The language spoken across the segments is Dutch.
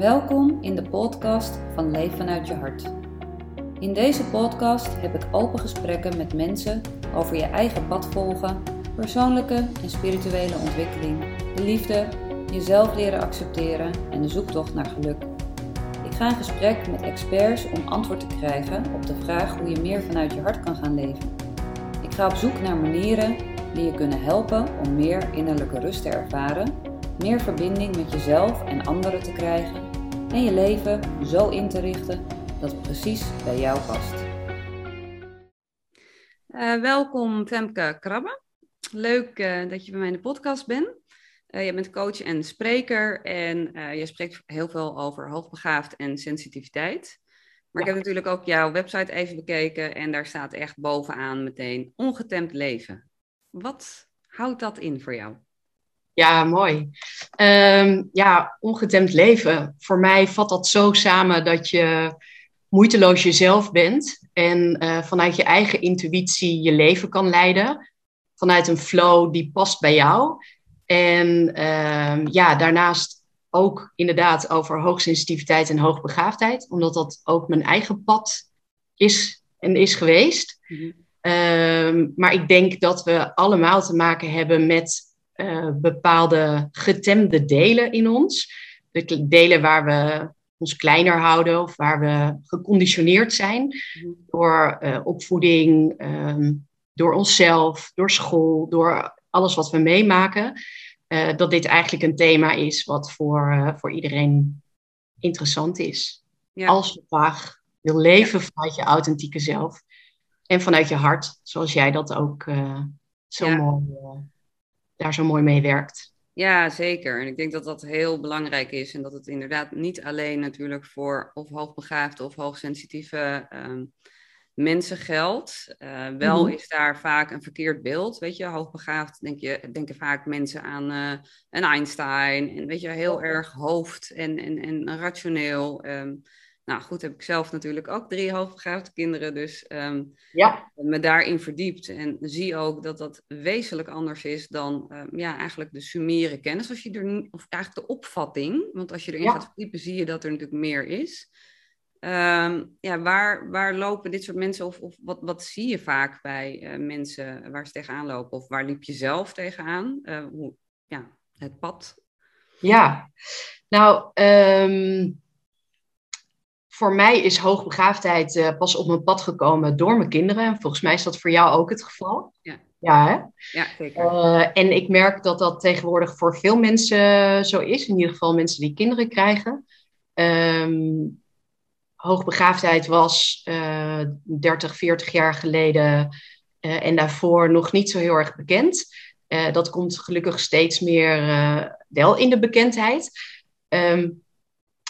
Welkom in de podcast van Leef vanuit je hart. In deze podcast heb ik open gesprekken met mensen over je eigen pad volgen, persoonlijke en spirituele ontwikkeling, de liefde, jezelf leren accepteren en de zoektocht naar geluk. Ik ga in gesprek met experts om antwoord te krijgen op de vraag hoe je meer vanuit je hart kan gaan leven. Ik ga op zoek naar manieren die je kunnen helpen om meer innerlijke rust te ervaren, meer verbinding met jezelf en anderen te krijgen en je leven zo in te richten dat het precies bij jou past. Uh, welkom Femke Krabbe. Leuk uh, dat je bij mij in de podcast bent. Uh, je bent coach en spreker en je spreekt heel veel over hoogbegaafd en sensitiviteit. Maar ja. ik heb natuurlijk ook jouw website even bekeken en daar staat echt bovenaan meteen ongetemd leven. Wat houdt dat in voor jou? Ja, mooi. Um, ja, ongetemd leven. Voor mij vat dat zo samen dat je moeiteloos jezelf bent en uh, vanuit je eigen intuïtie je leven kan leiden. Vanuit een flow die past bij jou. En um, ja, daarnaast ook inderdaad over hoogsensitiviteit en hoogbegaafdheid, omdat dat ook mijn eigen pad is en is geweest. Mm -hmm. um, maar ik denk dat we allemaal te maken hebben met uh, bepaalde getemde delen in ons. De delen waar we ons kleiner houden of waar we geconditioneerd zijn mm-hmm. door uh, opvoeding, um, door onszelf, door school, door alles wat we meemaken. Uh, dat dit eigenlijk een thema is wat voor, voor iedereen interessant is. Ja. Als je graag wil leven vanuit je authentieke zelf en vanuit je hart, zoals jij dat ook zo ja. mooi daar zo mooi mee werkt. Ja, zeker. En ik denk dat dat heel belangrijk is. En dat het inderdaad niet alleen natuurlijk voor of hoogbegaafde of hoogsensitieve um, mensen geldt. Uh, wel mm -hmm. is daar vaak een verkeerd beeld. Weet je, hoogbegaafd denk je, denken vaak mensen aan uh, een Einstein. En weet je, heel erg hoofd en, en, en rationeel. Um, nou goed, heb ik zelf natuurlijk ook drie hoogbegaafde kinderen, dus um, ja. me daarin verdiept. En zie ook dat dat wezenlijk anders is dan um, ja, eigenlijk de summiere kennis. Als je er, of eigenlijk de opvatting, want als je erin ja. gaat verdiepen, zie je dat er natuurlijk meer is. Um, ja, waar, waar lopen dit soort mensen, of, of wat, wat zie je vaak bij uh, mensen waar ze tegenaan lopen? Of waar liep je zelf tegenaan? Uh, hoe, ja, het pad. Ja, nou, um, voor mij is hoogbegaafdheid uh, pas op mijn pad gekomen door mijn kinderen. En volgens mij is dat voor jou ook het geval. Ja, ja, hè? ja zeker. Uh, en ik merk dat dat tegenwoordig voor veel mensen zo is. In ieder geval mensen die kinderen krijgen. Um, hoogbegaafdheid was uh, 30, 40 jaar geleden en daarvoor nog niet zo heel erg bekend. Dat komt gelukkig steeds meer wel in de bekendheid. Um,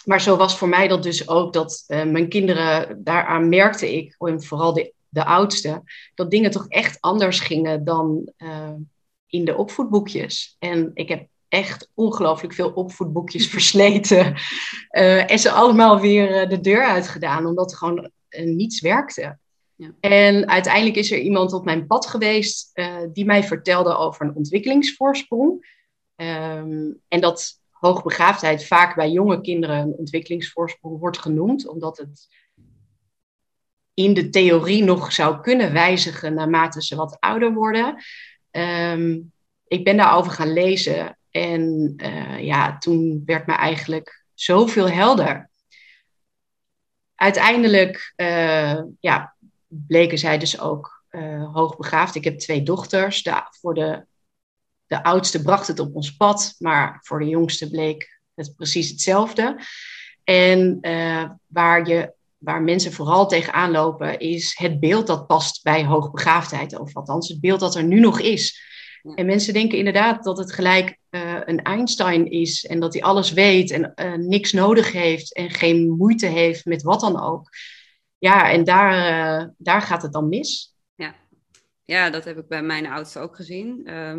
maar zo was voor mij dat dus ook dat uh, mijn kinderen, daaraan merkte ik, en vooral de, de oudste, dat dingen toch echt anders gingen dan uh, in de opvoedboekjes. En ik heb echt ongelooflijk veel opvoedboekjes versleten. Uh, en ze allemaal weer de deur uitgedaan, omdat gewoon niets werkte. Ja. En uiteindelijk is er iemand op mijn pad geweest die mij vertelde over een ontwikkelingsvoorsprong. Um, en dat hoogbegaafdheid vaak bij jonge kinderen een ontwikkelingsvoorsprong wordt genoemd, omdat het in de theorie nog zou kunnen wijzigen naarmate ze wat ouder worden. Um, ik ben daarover gaan lezen en uh, ja, toen werd me eigenlijk zoveel helder. Uiteindelijk uh, ja, bleken zij dus ook uh, hoogbegaafd. Ik heb twee dochters. De, voor de de oudste bracht het op ons pad, maar voor de jongste bleek het precies hetzelfde. En uh, waar, je, waar mensen vooral tegenaan lopen, is het beeld dat past bij hoogbegaafdheid. Of althans, het beeld dat er nu nog is. En mensen denken inderdaad dat het gelijk uh, een Einstein is en dat hij alles weet en uh, niks nodig heeft en geen moeite heeft met wat dan ook. Ja, en daar, daar gaat het dan mis. Ja. ja, dat heb ik bij mijn oudste ook gezien. Uh,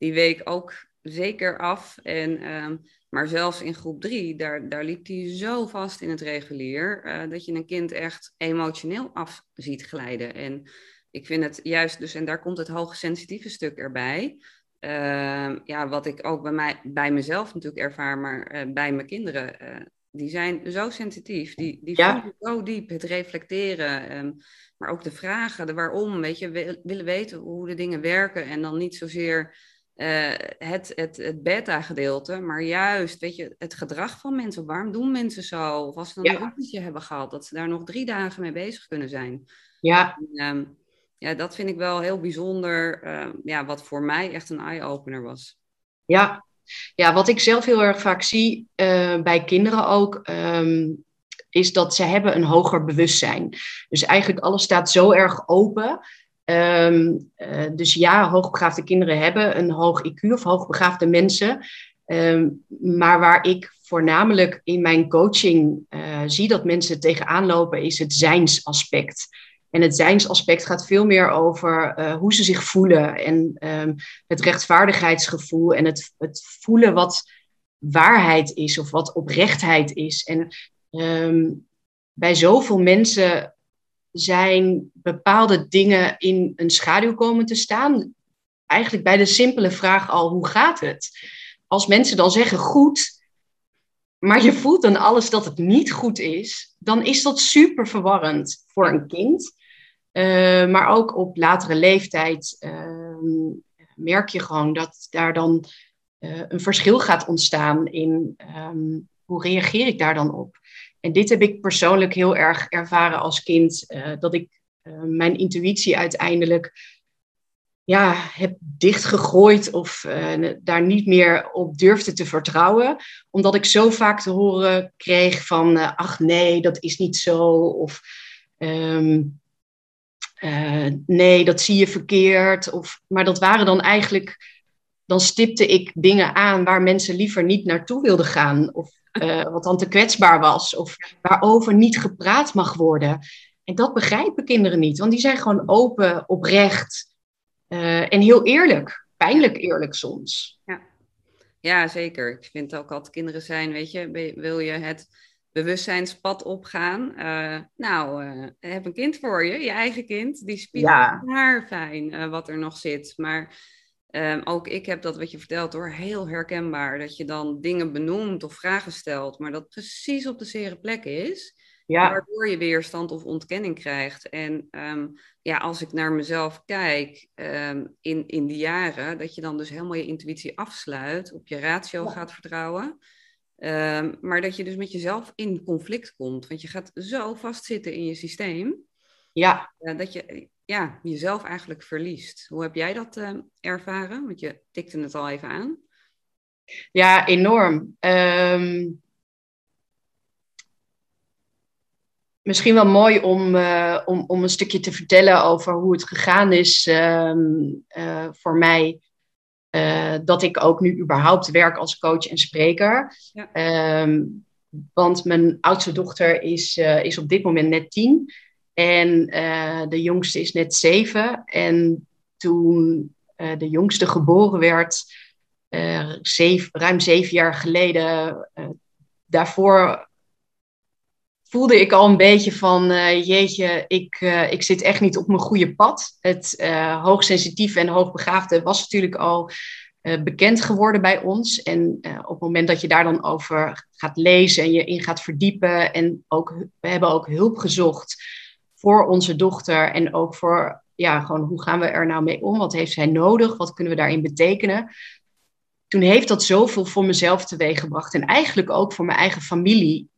die week ook zeker af. En, um, maar zelfs in groep drie, daar, daar liep hij zo vast in het regulier, uh, dat je een kind echt emotioneel af ziet glijden. En ik vind het juist, dus, en daar komt het hoogsensitieve stuk erbij. Uh, ja, wat ik ook bij, mij, bij mezelf natuurlijk ervaar, maar uh, bij mijn kinderen. Uh, die zijn zo sensitief. Die, die voelen zo diep het reflecteren. Um, maar ook de vragen, de waarom. Weet je, we, willen weten hoe de dingen werken. En dan niet zozeer uh, het, het, het beta-gedeelte, maar juist weet je, het gedrag van mensen. Waarom doen mensen zo? Of als ze dan een oefentje hebben gehad, dat ze daar nog drie dagen mee bezig kunnen zijn. Ja. En, um, ja, dat vind ik wel heel bijzonder. Uh, ja, wat voor mij echt een eye-opener was. Ja, ja, wat ik zelf heel erg vaak zie uh, bij kinderen ook, um, is dat ze hebben een hoger bewustzijn. Dus eigenlijk alles staat zo erg open. Um, uh, dus ja, hoogbegaafde kinderen hebben een hoog IQ of hoogbegaafde mensen. Um, maar waar ik voornamelijk in mijn coaching uh, zie dat mensen tegenaan lopen, is het zijnsaspect. En het zijnsaspect gaat veel meer over uh, hoe ze zich voelen en um, het rechtvaardigheidsgevoel en het, het voelen wat waarheid is of wat oprechtheid is. En bij zoveel mensen zijn bepaalde dingen in een schaduw komen te staan. Eigenlijk bij de simpele vraag al, hoe gaat het? Als mensen dan zeggen goed, maar je voelt dan alles dat het niet goed is, dan is dat super verwarrend voor een kind. Uh, maar ook op latere leeftijd uh, merk je gewoon dat daar dan uh, een verschil gaat ontstaan in um, hoe reageer ik daar dan op. En dit heb ik persoonlijk heel erg ervaren als kind, dat ik mijn intuïtie uiteindelijk ja, heb dichtgegooid of daar niet meer op durfde te vertrouwen, omdat ik zo vaak te horen kreeg van, ach nee, dat is niet zo, of uh, nee, dat zie je verkeerd. Of, maar dat waren dan eigenlijk, dan stipte ik dingen aan waar mensen liever niet naartoe wilden gaan. Of uh, wat dan te kwetsbaar was. Of waarover niet gepraat mag worden. En dat begrijpen kinderen niet, want die zijn gewoon open, oprecht uh, en heel eerlijk. Pijnlijk eerlijk soms. Ja. ja, zeker. Ik vind ook altijd kinderen zijn, weet je, wil je het bewustzijnspad opgaan. Uh, nou, uh, heb een kind voor je, je eigen kind. Die spiegelt ja. haar fijn uh, wat er nog zit. Maar um, ook ik heb dat wat je vertelt hoor, heel herkenbaar. Dat je dan dingen benoemt of vragen stelt, maar dat precies op de zere plek is. Ja. Waardoor je weerstand of ontkenning krijgt. En um, ja, als ik naar mezelf kijk um, in, in die jaren, dat je dan dus helemaal je intuïtie afsluit, op je ratio ja. gaat vertrouwen. Maar dat je dus met jezelf in conflict komt. Want je gaat zo vastzitten in je systeem. Ja. Uh, dat je ja, jezelf eigenlijk verliest. Hoe heb jij dat uh, ervaren? Want je tikte het al even aan. Ja, enorm. Um, misschien wel mooi om, uh, om, om een stukje te vertellen over hoe het gegaan is um, voor mij dat ik ook nu überhaupt werk als coach en spreker. Ja. Um, want mijn oudste dochter is, is op dit moment net tien. En uh, de jongste is net zeven. En toen de jongste geboren werd, zeven, ruim zeven jaar geleden, daarvoor voelde ik al een beetje van, jeetje, ik, ik zit echt niet op mijn goede pad. Het hoogsensitieve en hoogbegaafde was natuurlijk al bekend geworden bij ons. En op het moment dat je daar dan over gaat lezen en je in gaat verdiepen, en ook, we hebben ook hulp gezocht voor onze dochter en ook voor, ja, gewoon hoe gaan we er nou mee om? Wat heeft zij nodig? Wat kunnen we daarin betekenen? Toen heeft dat zoveel voor mezelf teweeggebracht en eigenlijk ook voor mijn eigen familie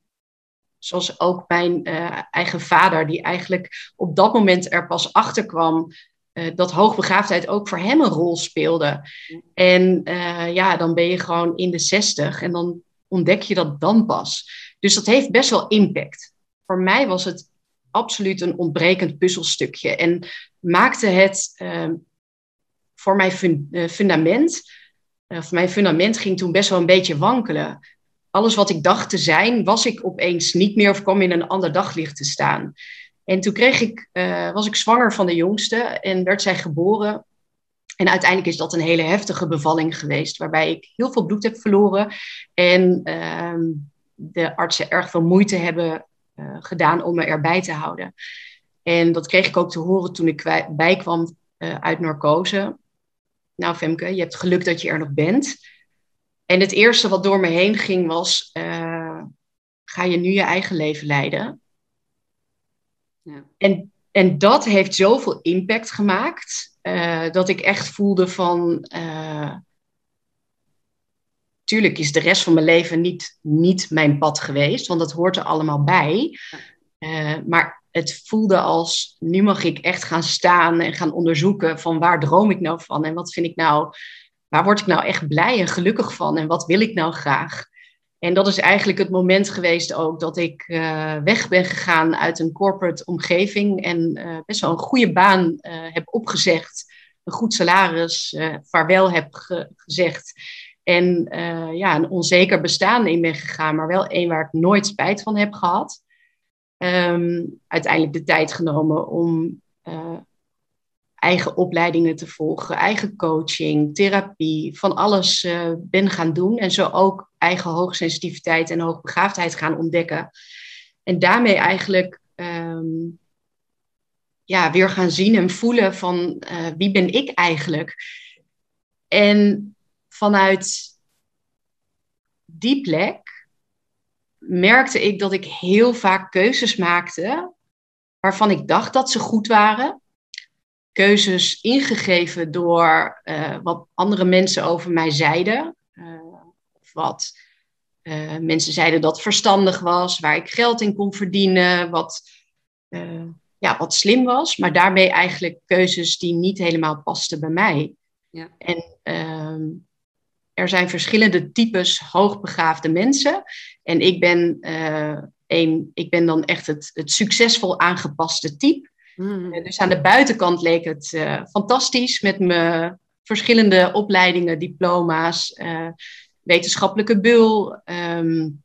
Zoals ook mijn uh, eigen vader, die eigenlijk op dat moment er pas achter kwam uh, dat hoogbegaafdheid ook voor hem een rol speelde. En uh, ja, dan ben je gewoon in de zestig en dan ontdek je dat dan pas. Dus dat heeft best wel impact. Voor mij was het absoluut een ontbrekend puzzelstukje en maakte het voor mijn fun fundament. of mijn fundament ging toen best wel een beetje wankelen alles wat ik dacht te zijn, was ik opeens niet meer of kwam in een ander daglicht te staan. En toen kreeg ik, uh, was ik zwanger van de jongste en werd zij geboren. En uiteindelijk is dat een hele heftige bevalling geweest, waarbij ik heel veel bloed heb verloren. En uh, de artsen erg veel moeite hebben gedaan om me erbij te houden. En dat kreeg ik ook te horen toen ik bijkwam uh, uit narcose. Nou, Femke, je hebt geluk dat je er nog bent. En het eerste wat door me heen ging was: uh, ga je nu je eigen leven leiden. Ja. En, en dat heeft zoveel impact gemaakt, eh, dat ik echt voelde van, uh, tuurlijk is de rest van mijn leven niet, niet mijn pad geweest, want dat hoort er allemaal bij. Uh, maar het voelde als, nu mag ik echt gaan staan en gaan onderzoeken van waar droom ik nou van en wat vind ik nou, waar word ik nou echt blij en gelukkig van en wat wil ik nou graag. En dat is eigenlijk het moment geweest ook dat ik uh, weg ben gegaan uit een corporate omgeving en uh, best wel een goede baan heb opgezegd, een goed salaris, vaarwel heb ge gezegd en ja, een onzeker bestaan in ben gegaan, maar wel een waar ik nooit spijt van heb gehad. Um, uiteindelijk de tijd genomen om eigen opleidingen te volgen, eigen coaching, therapie, van alles uh, ben gaan doen. En zo ook eigen hoogsensitiviteit en hoogbegaafdheid gaan ontdekken. En daarmee eigenlijk um, ja, weer gaan zien en voelen van wie ben ik eigenlijk. En vanuit die plek merkte ik dat ik heel vaak keuzes maakte waarvan ik dacht dat ze goed waren keuzes ingegeven door uh, wat andere mensen over mij zeiden. Uh, of wat uh, mensen zeiden dat verstandig was, waar ik geld in kon verdienen, wat, ja, wat slim was. Maar daarmee eigenlijk keuzes die niet helemaal pasten bij mij. Ja. En ehm, er zijn verschillende types hoogbegaafde mensen. En ik ben, een, ik ben dan echt het, het succesvol aangepaste type. Mm. Dus aan de buitenkant leek het uh, fantastisch met mijn verschillende opleidingen, diploma's, wetenschappelijke bul. Um,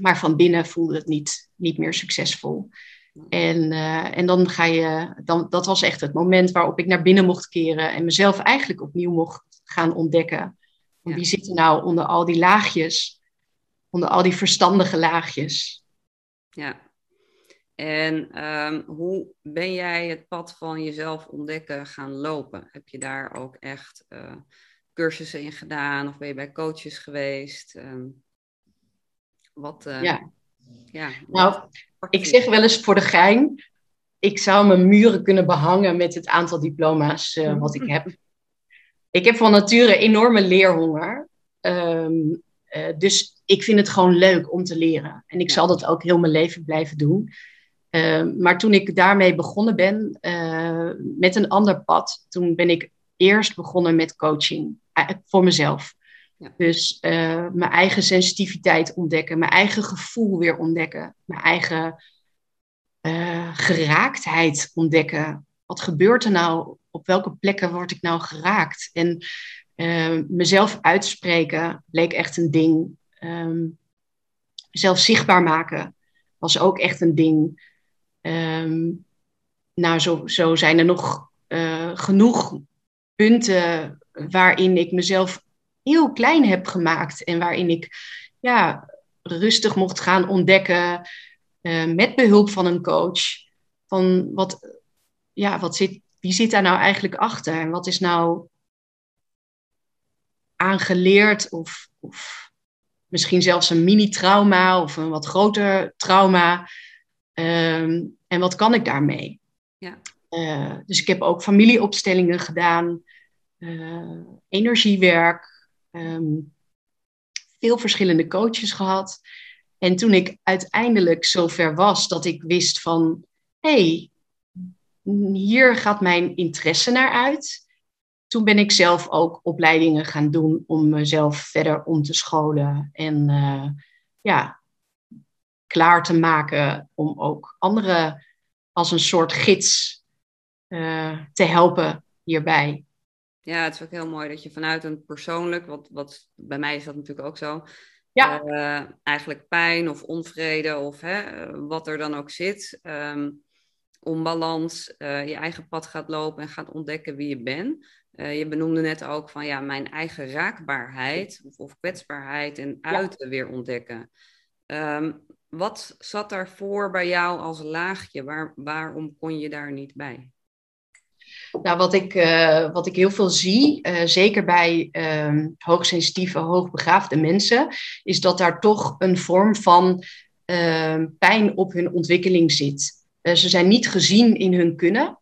maar van binnen voelde het niet, niet meer succesvol. En, uh, en dan ga je, dan, dat was echt het moment waarop ik naar binnen mocht keren en mezelf eigenlijk opnieuw mocht gaan ontdekken. Wie zit er nou onder al die laagjes, onder al die verstandige laagjes? Ja, en um, hoe ben jij het pad van jezelf ontdekken gaan lopen? Heb je daar ook echt uh, cursussen in gedaan of ben je bij coaches geweest? Um, wat, uh, ja. ja. Nou, ik zeg wel eens voor de gein, ik zou mijn muren kunnen behangen met het aantal diploma's uh, wat ik heb. Ik heb van nature enorme leerhonger. Um, dus ik vind het gewoon leuk om te leren. En ik ja. zal dat ook heel mijn leven blijven doen. Uh, maar toen ik daarmee begonnen ben uh, met een ander pad, toen ben ik eerst begonnen met coaching uh, voor mezelf. Ja. Dus mijn eigen sensitiviteit ontdekken, mijn eigen gevoel weer ontdekken, mijn eigen geraaktheid ontdekken. Wat gebeurt er nou? Op welke plekken word ik nou geraakt? En mezelf uitspreken bleek echt een ding. Um, zelf zichtbaar maken was ook echt een ding. Um, nou, zo, zo zijn er nog uh, genoeg punten waarin ik mezelf heel klein heb gemaakt en waarin ik ja, rustig mocht gaan ontdekken uh, met behulp van een coach. Van wat, ja, wat zit, wie zit daar nou eigenlijk achter en wat is nou aangeleerd of, of misschien zelfs een mini-trauma of een wat groter trauma. Um, en wat kan ik daarmee? Ja. Uh, dus ik heb ook familieopstellingen gedaan, uh, energiewerk, um, veel verschillende coaches gehad. En toen ik uiteindelijk zover was dat ik wist van, hé, hey, hier gaat mijn interesse naar uit. Toen ben ik zelf ook opleidingen gaan doen om mezelf verder om te scholen en uh, ja, klaar te maken om ook anderen als een soort gids uh, te helpen hierbij. Ja, het is ook heel mooi dat je vanuit een persoonlijk, wat, wat bij mij is dat natuurlijk ook zo, ja. Uh, eigenlijk pijn of onvrede of hè, wat er dan ook zit, um, onbalans, uh, je eigen pad gaat lopen en gaat ontdekken wie je bent. Uh, je benoemde net ook van ja, mijn eigen raakbaarheid of, of kwetsbaarheid en uiten ja. weer ontdekken. Um, wat zat daarvoor bij jou als laagje? Waar, waarom kon je daar niet bij? Nou, wat ik, uh, wat ik heel veel zie, uh, zeker bij uh, hoogsensitieve, hoogbegaafde mensen, is dat daar toch een vorm van ehm, pijn op hun ontwikkeling zit. Eh, ze zijn niet gezien in hun kunnen,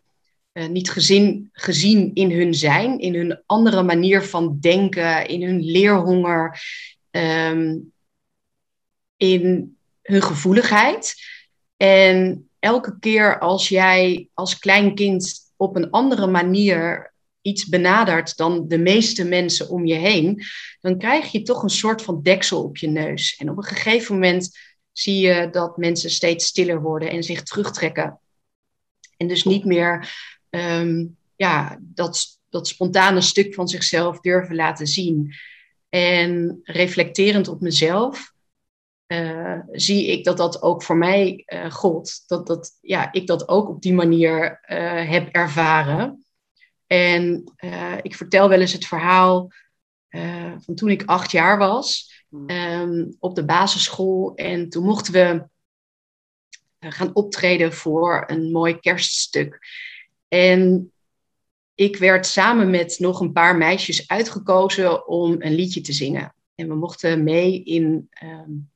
uh, niet gezien, gezien in hun zijn, in hun andere manier van denken, in hun leerhonger, ehm, in hun gevoeligheid. En elke keer als jij als klein kind op een andere manier iets benadert dan de meeste mensen om je heen, dan krijg je toch een soort van deksel op je neus. En op een gegeven moment zie je dat mensen steeds stiller worden en zich terugtrekken. En dus niet meer ehm, ja, dat, dat spontane stuk van zichzelf durven laten zien. En reflecterend op mezelf uh, zie ik dat dat ook voor mij uh, gold. Dat, dat ja, ik dat ook op die manier uh, heb ervaren. En ik vertel wel eens het verhaal van toen ik acht jaar was um, op de basisschool. En toen mochten we gaan optreden voor een mooi kerststuk. En ik werd samen met nog een paar meisjes uitgekozen om een liedje te zingen. En we mochten mee in um,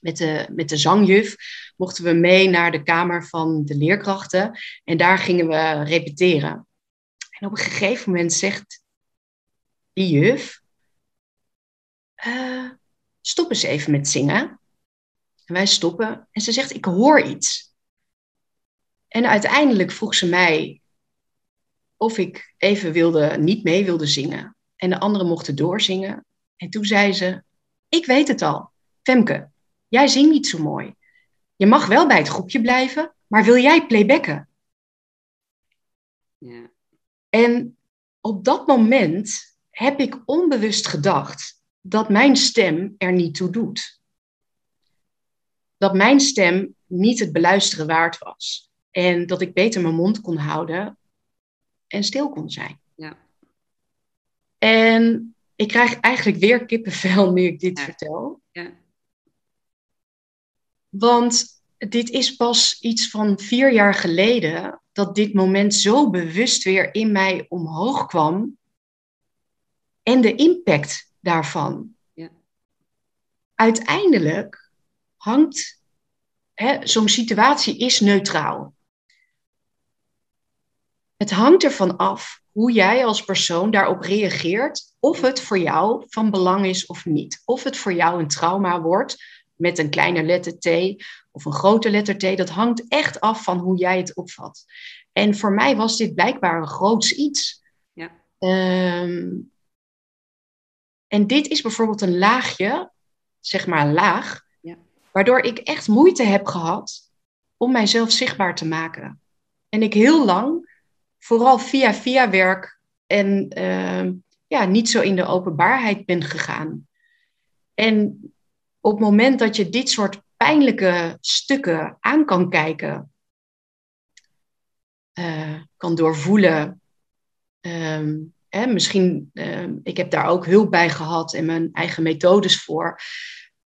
met de, met de zangjuf mochten we mee naar de kamer van de leerkrachten. En daar gingen we repeteren. En op een gegeven moment zegt die juf, uh, stop eens even met zingen. En wij stoppen. En ze zegt, ik hoor iets. En uiteindelijk vroeg ze mij of ik even wilde, niet mee wilde zingen. En de anderen mochten doorzingen. En toen zei ze, ik weet het al. Femke, Jij zingt niet zo mooi. Je mag wel bij het groepje blijven, maar wil jij playbacken? Ja. En op dat moment heb ik onbewust gedacht dat mijn stem er niet toe doet. Dat mijn stem niet het beluisteren waard was. En dat ik beter mijn mond kon houden en stil kon zijn. Ja. En ik krijg eigenlijk weer kippenvel nu ik dit vertel. Ja. Want dit is pas iets van vier jaar geleden dat dit moment zo bewust weer in mij omhoog kwam. En de impact daarvan. Ja. Uiteindelijk hangt, zo'n situatie is neutraal. Het hangt ervan af hoe jij als persoon daarop reageert, of het voor jou van belang is of niet. Of het voor jou een trauma wordt, met een kleine letter T of een grote letter T. Dat hangt echt af van hoe jij het opvat. En voor mij was dit blijkbaar een groots iets. Ja. Ehm, en dit is bijvoorbeeld een laagje, zeg maar een laag, ja. waardoor ik echt moeite heb gehad om mijzelf zichtbaar te maken. En ik heel lang, vooral via via werk en uh, ja, niet zo in de openbaarheid ben gegaan. En op het moment dat je dit soort pijnlijke stukken aan kan kijken, uh, kan doorvoelen. Um, hè, misschien, uh, ik heb daar ook hulp bij gehad en mijn eigen methodes voor.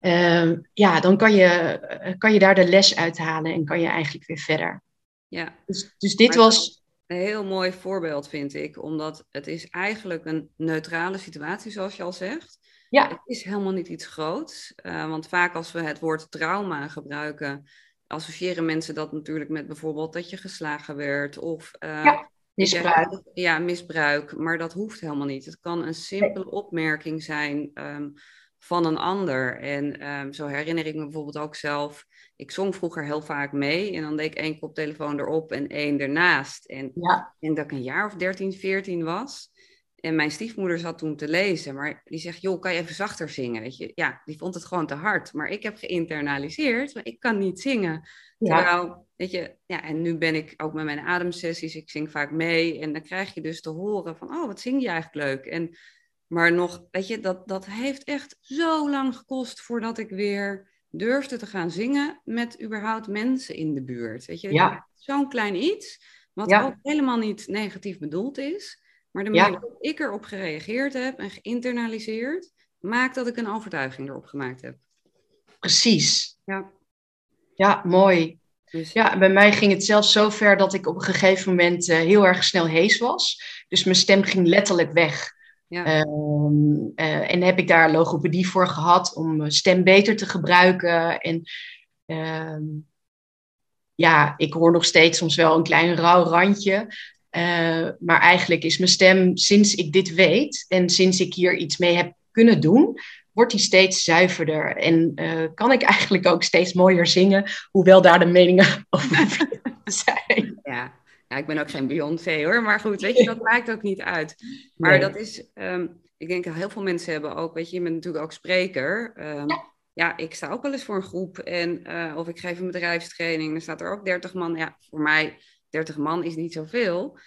Uh, ja, dan kan je, kan je daar de les uithalen en kan je eigenlijk weer verder. Ja. Dus, dus dit was. Een heel mooi voorbeeld vind ik, omdat het is eigenlijk een neutrale situatie, zoals je al zegt. Ja. Het is helemaal niet iets groots. Uh, want vaak als we het woord trauma gebruiken, associëren mensen dat natuurlijk met bijvoorbeeld dat je geslagen werd of uh, ja, misbruik. ja, misbruik. Maar dat hoeft helemaal niet. Het kan een simpele opmerking zijn um, van een ander. En um, zo herinner ik me bijvoorbeeld ook zelf. Ik zong vroeger heel vaak mee en dan deed ik één koptelefoon erop en één ernaast. En, ja. en dat ik een jaar of 13, 14 was. En mijn stiefmoeder zat toen te lezen, maar die zegt, joh, kan je even zachter zingen? Weet je? Ja, die vond het gewoon te hard. Maar ik heb geïnternaliseerd, maar ik kan niet zingen. Ja. Terwijl, weet je, ja, en nu ben ik ook met mijn ademsessies, ik zing vaak mee. En dan krijg je dus te horen van, oh, wat zing je eigenlijk leuk. En, maar nog, weet je, dat, dat heeft echt zo lang gekost voordat ik weer durfde te gaan zingen met überhaupt mensen in de buurt. Weet je, ja. zo'n klein iets, wat ook helemaal niet negatief bedoeld is. Maar de manier waarop ik erop gereageerd heb en geïnternaliseerd, maakt dat ik een overtuiging erop gemaakt heb. Precies. Ja, ja mooi. Dus... Ja, bij mij ging het zelfs zo ver dat ik op een gegeven moment uh, heel erg snel hees was. Dus mijn stem ging letterlijk weg. Ja. Um, uh, en heb ik daar logopedie voor gehad om mijn stem beter te gebruiken. En Ehm, ja, ik hoor nog steeds soms wel een klein rauw randje. Uh, maar eigenlijk is mijn stem, sinds ik dit weet en sinds ik hier iets mee heb kunnen doen, wordt die steeds zuiverder. En uh, kan ik eigenlijk ook steeds mooier zingen, hoewel daar de meningen over zijn. Ja. ja, ik ben ook geen Beyoncé hoor, maar goed, weet je, dat maakt ook niet uit. Maar nee. dat is, um, ik denk dat heel veel mensen hebben ook, weet je, je bent natuurlijk ook spreker. Um, ja ja, ik sta ook wel eens voor een groep en uh, of ik geef een bedrijfstraining, dan staat er ook 30 man. Ja, voor mij 30 man is niet zoveel.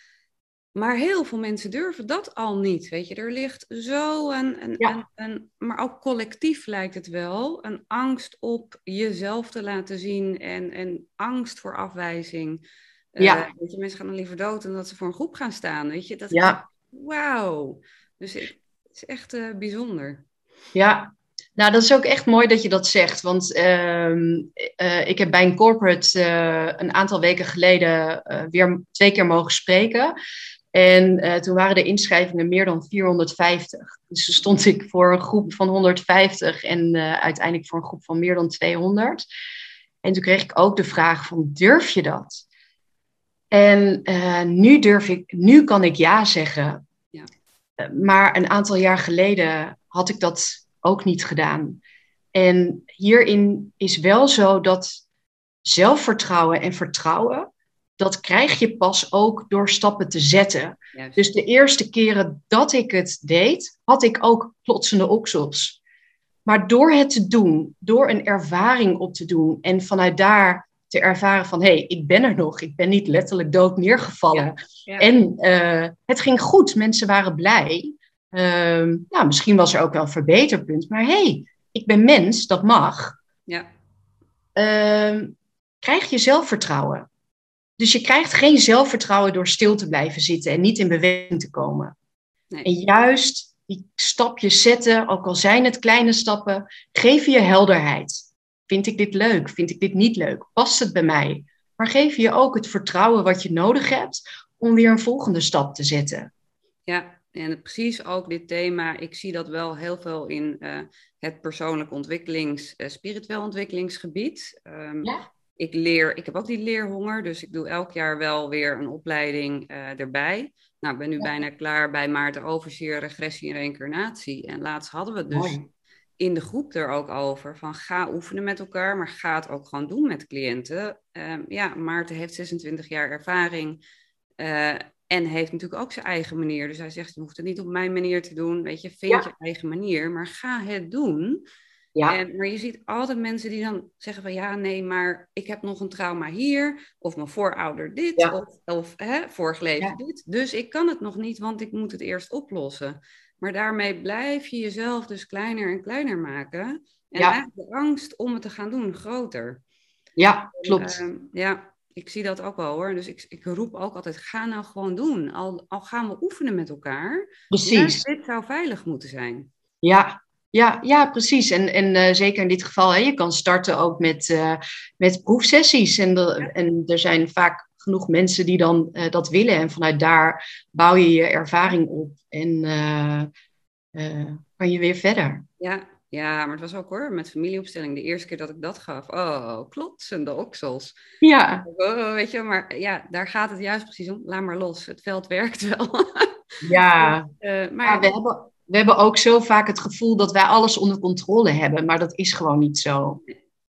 Maar heel veel mensen durven dat al niet. Weet je, er ligt zo een, een, ja. een, een, maar ook collectief lijkt het wel, een angst op jezelf te laten zien en, en angst voor afwijzing. Ja. Uh, weet je, mensen gaan dan liever dood dan dat ze voor een groep gaan staan. Weet je, dat ja. wauw. Dus het is echt uh, bijzonder. Ja, nou, dat is ook echt mooi dat je dat zegt. Want uh, uh, ik heb bij een corporate uh, een aantal weken geleden eh, weer twee keer mogen spreken. En toen waren de inschrijvingen meer dan 450. Dus toen stond ik voor een groep van 150 en uiteindelijk voor een groep van meer dan 200. En toen kreeg ik ook de vraag van, durf je dat? En nu durf ik, nu kan ik ja zeggen. Ja. maar een aantal jaar geleden had ik dat ook niet gedaan. En hierin is wel zo dat zelfvertrouwen en vertrouwen, dat krijg je pas ook door stappen te zetten. Juist. Dus de eerste keren dat ik het deed, had ik ook plotsende oksels. Maar door het te doen, door een ervaring op te doen en vanuit daar te ervaren van hé, hey, ik ben er nog, ik ben niet letterlijk dood neergevallen. Ja, ja. En uh, het ging goed, mensen waren blij. Uh, nou, misschien was er ook wel een verbeterpunt, maar hé, hey, ik ben mens, dat mag. Ja. Uh, krijg je zelfvertrouwen. Dus je krijgt geen zelfvertrouwen door stil te blijven zitten en niet in beweging te komen. Nee. En juist die stapjes zetten, ook al zijn het kleine stappen, geef je helderheid. Vind ik dit leuk? Vind ik dit niet leuk? Past het bij mij? Maar geef je ook het vertrouwen wat je nodig hebt om weer een volgende stap te zetten. Ja, en precies ook dit thema, ik zie dat wel heel veel in uh, het persoonlijk ontwikkelings, uh, spiritueel ontwikkelingsgebied. Um, ja. Ik leer, ik heb ook die leerhonger, dus ik doe elk jaar wel weer een opleiding uh, erbij. Nou, ik ben nu ja. bijna klaar bij Maarten Overzeer, regressie en reïncarnatie. En laatst hadden we het dus Mooi. in de groep er ook over, van ga oefenen met elkaar, maar ga het ook gewoon doen met cliënten. Um, ja, Maarten heeft 26 jaar ervaring. En heeft natuurlijk ook zijn eigen manier. Dus hij zegt, je hoeft het niet op mijn manier te doen. Weet je, vind ja. je eigen manier, maar ga het doen. Ja. En, maar je ziet altijd mensen die dan zeggen van ja, nee, maar ik heb nog een trauma hier. Of mijn voorouder dit. Ja. Of, of hè, vorig leven ja. dit. Dus ik kan het nog niet, want ik moet het eerst oplossen. Maar daarmee blijf je jezelf dus kleiner en kleiner maken. En eigenlijk de angst om het te gaan doen groter. Ja, klopt. En, uh, ja, ik zie dat ook wel hoor. Dus ik, ik roep ook altijd, ga nou gewoon doen. Al, al gaan we oefenen met elkaar. Precies. Ja, dit zou veilig moeten zijn. Ja, ja, ja, precies. En, en uh, zeker in dit geval, hè, je kan starten ook met, uh, met proefsessies. En, de, ja. en er zijn vaak genoeg mensen die dan uh, dat willen. En vanuit daar bouw je je ervaring op en kan je weer verder. Ja, ja, maar het was ook hoor, met familieopstelling. De eerste keer dat ik dat gaf, oh, klotsende oksels. Ja. Oh, weet je, maar ja, daar gaat het juist precies om. Laat maar los, het veld werkt wel. ja, uh, maar ja, we, hebben, we hebben ook zo vaak het gevoel dat wij alles onder controle hebben, maar dat is gewoon niet zo.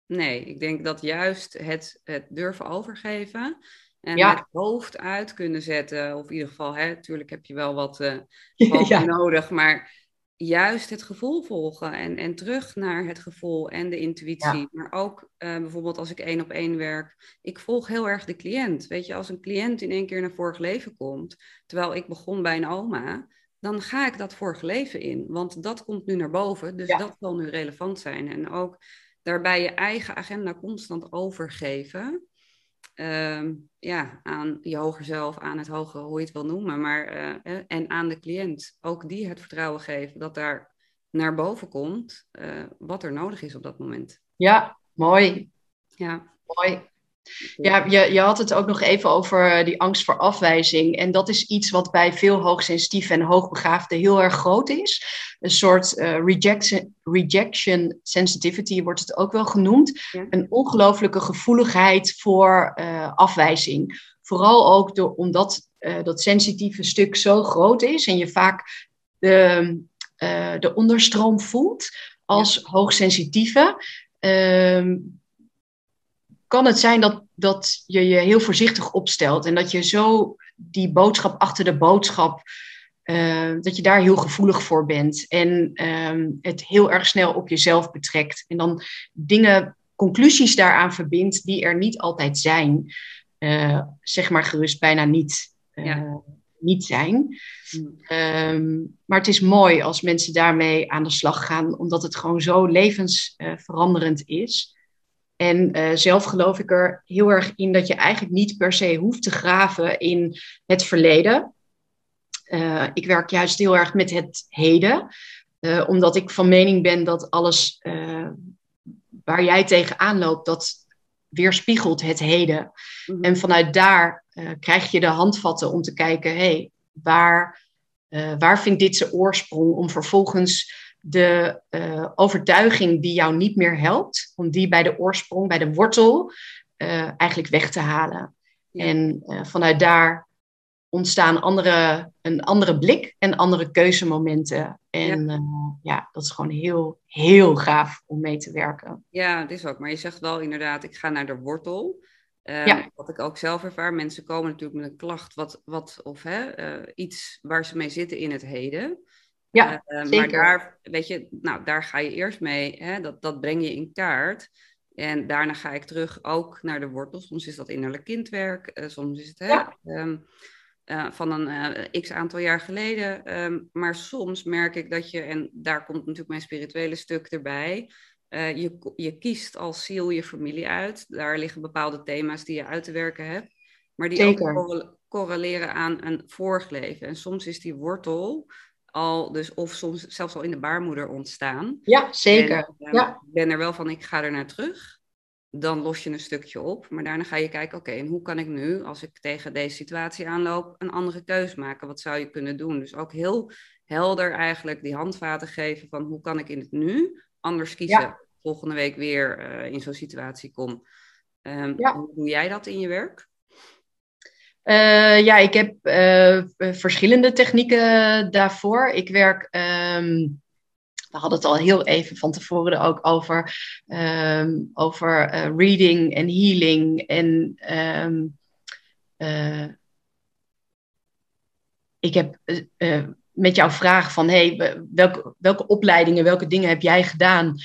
Nee, ik denk dat juist het, het durven overgeven en ja. het hoofd uit kunnen zetten, of in ieder geval, hè, natuurlijk heb je wel wat uh, ja. nodig, maar juist het gevoel volgen en, en terug naar het gevoel en de intuïtie. Ja. Maar ook uh, bijvoorbeeld als ik één op één werk, ik volg heel erg de cliënt. Weet je, als een cliënt in één keer naar vorig leven komt, terwijl ik begon bij een oma, dan ga ik dat vorige leven in. Want dat komt nu naar boven, dus ja. dat zal nu relevant zijn. En ook daarbij je eigen agenda constant overgeven. Uh, ja, aan je hoger zelf, aan het hoge, hoe je het wil noemen, maar, uh, en aan de cliënt. Ook die het vertrouwen geven dat daar naar boven komt uh, wat er nodig is op dat moment. Ja, mooi. Ja. Mooi. Ja, je, je had het ook nog even over eh, die angst voor afwijzing. En dat is iets wat bij veel hoogsensitieven en hoogbegaafden heel erg groot is. Een soort uh, rejection, rejection sensitivity wordt het ook wel genoemd. Een ongelooflijke gevoeligheid voor uh, afwijzing. Vooral ook door, omdat uh, dat sensitieve stuk zo groot is en je vaak de, de onderstroom voelt als ja. hoogsensitieve. Ehm, kan het zijn dat, dat je je heel voorzichtig opstelt en dat je zo die boodschap achter de boodschap, uh, dat je daar heel gevoelig voor bent en um, het heel erg snel op jezelf betrekt en dan dingen, conclusies daaraan verbindt die er niet altijd zijn, uh, zeg maar gerust bijna niet. Ja. Niet zijn. Um, maar het is mooi als mensen daarmee aan de slag gaan, omdat het gewoon zo levensveranderend is. En uh, zelf geloof ik er heel erg in dat je eigenlijk niet per se hoeft te graven in het verleden. Uh, ik werk juist heel erg met het heden, uh, omdat ik van mening ben dat alles waar jij tegenaan loopt, dat weerspiegelt het heden. Mm-hmm. En vanuit daar krijg je de handvatten om te kijken, hé, hey, waar, waar vindt dit zijn oorsprong? Om vervolgens de uh, overtuiging die jou niet meer helpt, om die bij de oorsprong, bij de wortel, uh, eigenlijk weg te halen. Ja. En uh, vanuit daar ontstaan andere, een andere blik en andere keuzemomenten. En ja. ja. dat is gewoon heel, heel gaaf om mee te werken. Ja, het is ook. Maar je zegt wel inderdaad, ik ga naar de wortel. ja. Wat ik ook zelf ervaar, mensen komen natuurlijk met een klacht wat, wat, of hè, iets waar ze mee zitten in het heden. Ja, uh, zeker. Maar daar, weet je, nou, daar ga je eerst mee, hè, dat, dat breng je in kaart. En daarna ga ik terug ook naar de wortel. Soms is dat innerlijk kindwerk, uh, soms is het hè, ja. um, uh, van een x aantal jaar geleden. Um, maar soms merk ik dat je, en daar komt natuurlijk mijn spirituele stuk erbij. je, je kiest als ziel je familie uit. Daar liggen bepaalde thema's die je uit te werken hebt. Maar die Zeker. ook correleren aan een vorig leven. En soms is die wortel al, dus of soms zelfs al in de baarmoeder ontstaan. Ja, zeker. En, um, ja. Ik ben er wel van, ik ga er naar terug. Dan los je een stukje op. Maar daarna ga je kijken, oké, okay, en hoe kan ik nu, als ik tegen deze situatie aanloop, een andere keus maken? Wat zou je kunnen doen? Dus ook heel helder eigenlijk die handvaten geven van hoe kan ik in het nu anders kiezen. Ja. Volgende week weer uh, in zo'n situatie kom. Um, ja. Hoe doe jij dat in je werk? Uh, ja, ik heb uh, verschillende technieken daarvoor. Ik werk, um, we hadden het al heel even van tevoren ook over, um, over uh, reading en healing. En um, ik heb met jouw vraag van, hey, welke, welke opleidingen, welke dingen heb jij gedaan?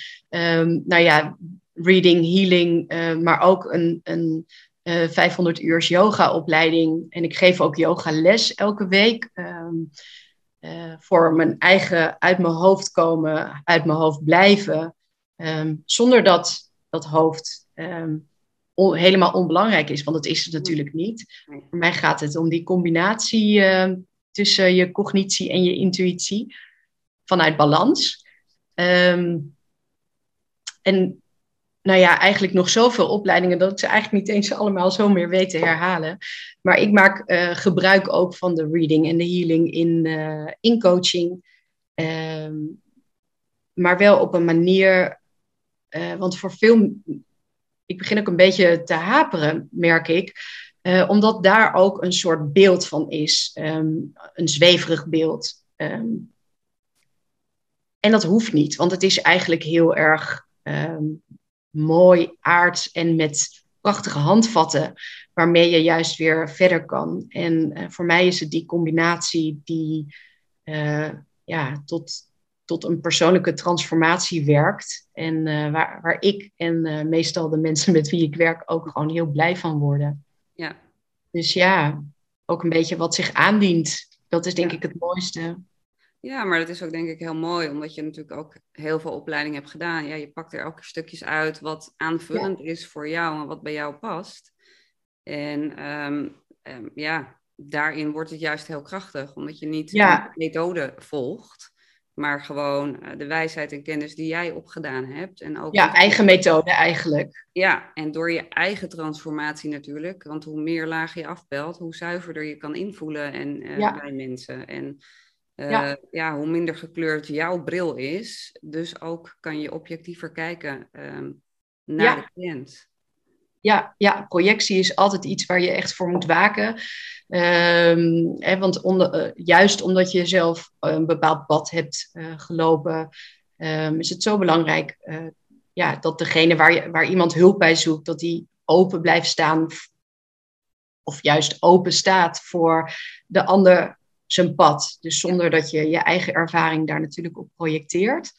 nou ja, reading, healing, maar ook een, een uh, 500 uur yoga-opleiding. En ik geef ook yoga-les elke week. Um, uh, voor mijn eigen uit mijn hoofd komen, uit mijn hoofd blijven. Um, zonder dat dat hoofd um, on, helemaal onbelangrijk is, want dat is het natuurlijk niet. Voor mij gaat het om die combinatie uh, tussen je cognitie en je intuïtie vanuit balans. Um, en nou ja, eigenlijk nog zoveel opleidingen dat ik ze eigenlijk niet eens allemaal zo meer weet te herhalen. Maar ik maak uh, gebruik ook van de reading en de healing in, uh, in coaching. Um, maar wel op een manier, uh, want voor veel, ik begin ook een beetje te haperen, merk ik. omdat daar ook een soort beeld van is, um, een zweverig beeld. Um, en dat hoeft niet, want het is eigenlijk heel erg mooi aards en met prachtige handvatten waarmee je juist weer verder kan. En uh, voor mij is het die combinatie die uh, ja, tot, tot een persoonlijke transformatie werkt. En uh, waar, waar ik en meestal de mensen met wie ik werk ook gewoon heel blij van worden. Ja. Dus ja, ook een beetje wat zich aandient. Dat is denk ja. ik het mooiste. Ja, maar dat is ook denk ik heel mooi, omdat je natuurlijk ook heel veel opleiding hebt gedaan. Ja, je pakt er ook stukjes uit wat aanvullend ja. is voor jou en wat bij jou past. En um, um, ja, daarin wordt het juist heel krachtig, omdat je niet ja. de methode volgt, maar gewoon eh, de wijsheid en kennis die jij opgedaan hebt. En ook ja, eigen methode eigenlijk. Ja, en door je eigen transformatie natuurlijk. Want hoe meer lagen je afbelt, hoe zuiverder je kan invoelen en, uh, bij mensen. En uh, ja. ja. hoe minder gekleurd jouw bril is. Dus ook kan je objectiever kijken um, naar de cliënt. Ja, ja, projectie is altijd iets waar je echt voor moet waken. Um, hè, want onder, uh, juist omdat je zelf een bepaald pad hebt uh, gelopen, um, is het zo belangrijk ja, dat degene waar, je, waar iemand hulp bij zoekt, dat die open blijft staan. Of juist open staat voor de ander zijn pad. Dus zonder dat je je eigen ervaring daar natuurlijk op projecteert.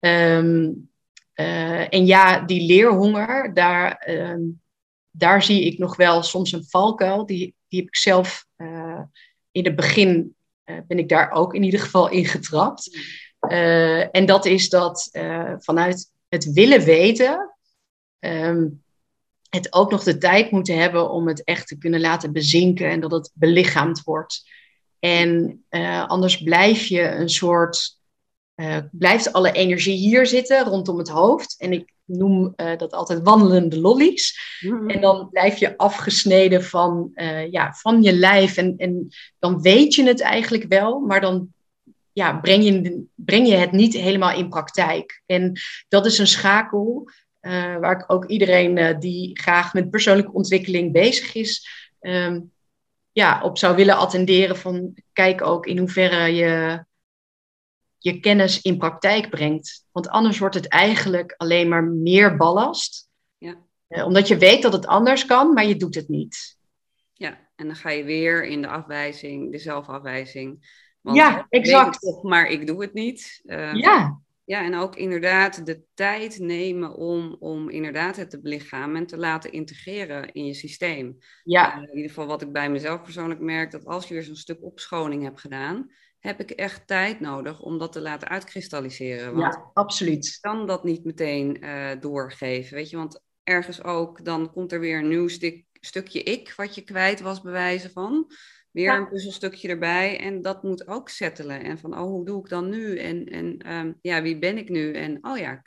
Um, uh, en ja, die leerhonger, daar, uh, daar zie ik nog wel soms een valkuil. Die, die heb ik zelf uh, in het begin, uh, ben ik daar ook in ieder geval in getrapt. en dat is dat vanuit het willen weten, um, het ook nog de tijd moeten hebben om het echt te kunnen laten bezinken en dat het belichaamd wordt. En anders blijf je een soort uh, blijft alle energie hier zitten rondom het hoofd. En ik noem uh, dat altijd wandelende lollies. Mm-hmm. En dan blijf je afgesneden van, ja, van je lijf. En, en dan weet je het eigenlijk wel, maar dan ja, breng, je, breng je het niet helemaal in praktijk. En dat is een schakel waar ik ook iedereen die graag met persoonlijke ontwikkeling bezig is. Um, ja, op zou willen attenderen van kijk ook in hoeverre je je kennis in praktijk brengt. Want anders wordt het eigenlijk alleen maar meer ballast. Ja. Eh, omdat je weet dat het anders kan, maar je doet het niet. Ja, en dan ga je weer in de afwijzing, de zelfafwijzing. Want ja, exact. Maar ik doe het niet. Uh, ja. Ja, en ook inderdaad de tijd nemen om, om inderdaad het te belichamen en te laten integreren in je systeem. Ja. Uh, in ieder geval wat ik bij mezelf persoonlijk merk, dat als je weer zo'n stuk opschoning hebt gedaan, heb ik echt tijd nodig om dat te laten uitkristalliseren. Want ja, absoluut. Ik kan dat niet meteen uh, doorgeven, weet je. Want ergens ook, dan komt er weer een nieuw stuk, stukje ik, wat je kwijt was, bewijzen van. Weer ja. een puzzelstukje erbij en dat moet ook settelen. En van, oh, hoe doe ik dan nu? En, en um, ja, wie ben ik nu? En oh ja,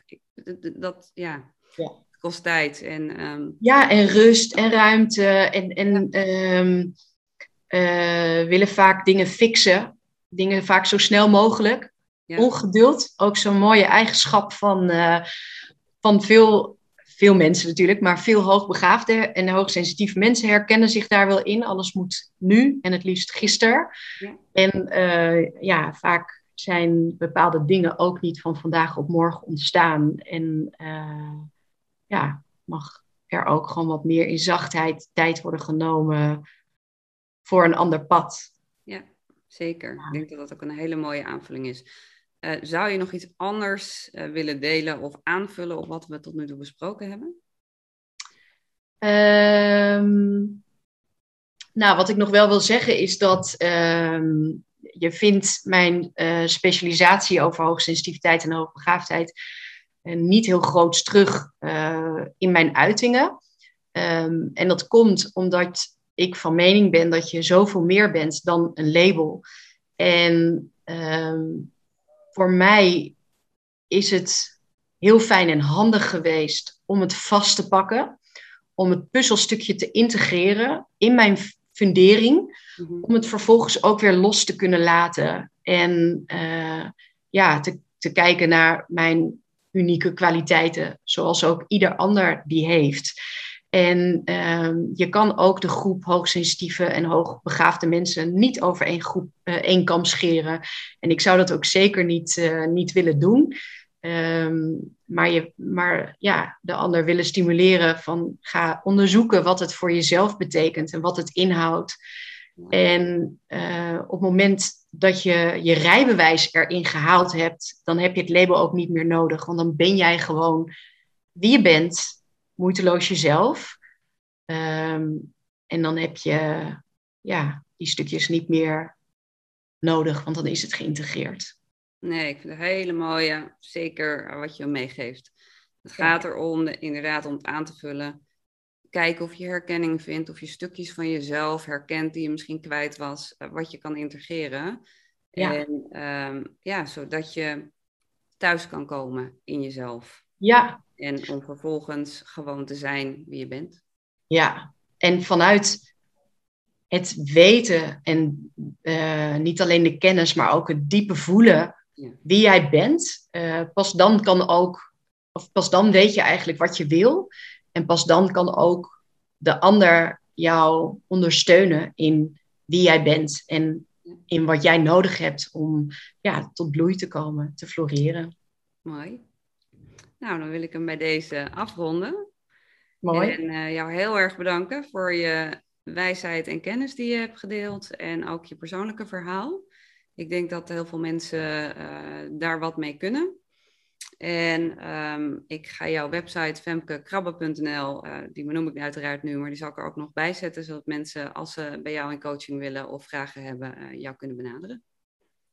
dat, ja, ja. kost tijd. En, um, ja, en rust en ruimte. En, en ja. um, uh, willen vaak dingen fixen dingen vaak zo snel mogelijk. Ongeduld, ook zo'n mooie eigenschap van, uh, van veel, veel mensen natuurlijk, maar veel hoogbegaafde en hoogsensitieve mensen herkennen zich daar wel in. Alles moet nu en het liefst gisteren. Ja. En uh, ja, vaak zijn bepaalde dingen ook niet van vandaag op morgen ontstaan. En uh, ja, mag er ook gewoon wat meer in zachtheid tijd worden genomen voor een ander pad. Zeker. Ik denk dat dat ook een hele mooie aanvulling is. Uh, zou je nog iets anders uh, willen delen of aanvullen op wat we tot nu toe besproken hebben? Um, nou, wat ik nog wel wil zeggen is dat um, je vindt mijn uh, specialisatie over hoogsensitiviteit en hoogbegaafdheid niet heel groot terug in mijn uitingen. Um, en dat komt omdat ik van mening ben dat je zoveel meer bent dan een label. En voor mij is het heel fijn en handig geweest om het vast te pakken, om het puzzelstukje te integreren in mijn fundering, mm-hmm. om het vervolgens ook weer los te kunnen laten en uh, ja, te, te kijken naar mijn unieke kwaliteiten, zoals ook ieder ander die heeft. En um, je kan ook de groep hoogsensitieve en hoogbegaafde mensen niet over één, groep, uh, één kam scheren. En ik zou dat ook zeker niet, uh, niet willen doen. Um, maar, je, maar ja, de ander willen stimuleren van ga onderzoeken wat het voor jezelf betekent en wat het inhoudt. En uh, op het moment dat je je rijbewijs erin gehaald hebt, dan heb je het label ook niet meer nodig. Want dan ben jij gewoon wie je bent moeiteloos jezelf. Um, en dan heb je ja, die stukjes niet meer nodig, want dan is het geïntegreerd. Nee, ik vind het hele mooie, zeker wat je meegeeft. Het gaat erom, de, inderdaad, om het aan te vullen. Kijken of je herkenning vindt, of je stukjes van jezelf herkent die je misschien kwijt was, wat je kan integreren. Ja. En ehm, ja, zodat je thuis kan komen in jezelf. Ja. En om vervolgens gewoon te zijn wie je bent. Ja, en vanuit het weten en eh, niet alleen de kennis, maar ook het diepe voelen wie jij bent, uh, pas dan kan ook, of pas dan weet je eigenlijk wat je wil. En pas dan kan ook de ander jou ondersteunen in wie jij bent en in wat jij nodig hebt om ja, tot bloei te komen, te floreren. Mooi. Nou, dan wil ik hem bij deze afronden. Mooi. En uh, jou heel erg bedanken voor je wijsheid en kennis die je hebt gedeeld en ook je persoonlijke verhaal. Ik denk dat heel veel mensen uh, daar wat mee kunnen. En um, ik ga jouw website femkekrabbe.nl, uh, die benoem ik uiteraard nu, maar die zal ik er ook nog bij zetten, zodat mensen als ze bij jou in coaching willen of vragen hebben, jou kunnen benaderen.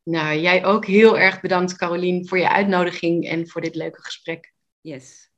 Nou, jij ook heel erg bedankt Carolien voor je uitnodiging en voor dit leuke gesprek. Yes.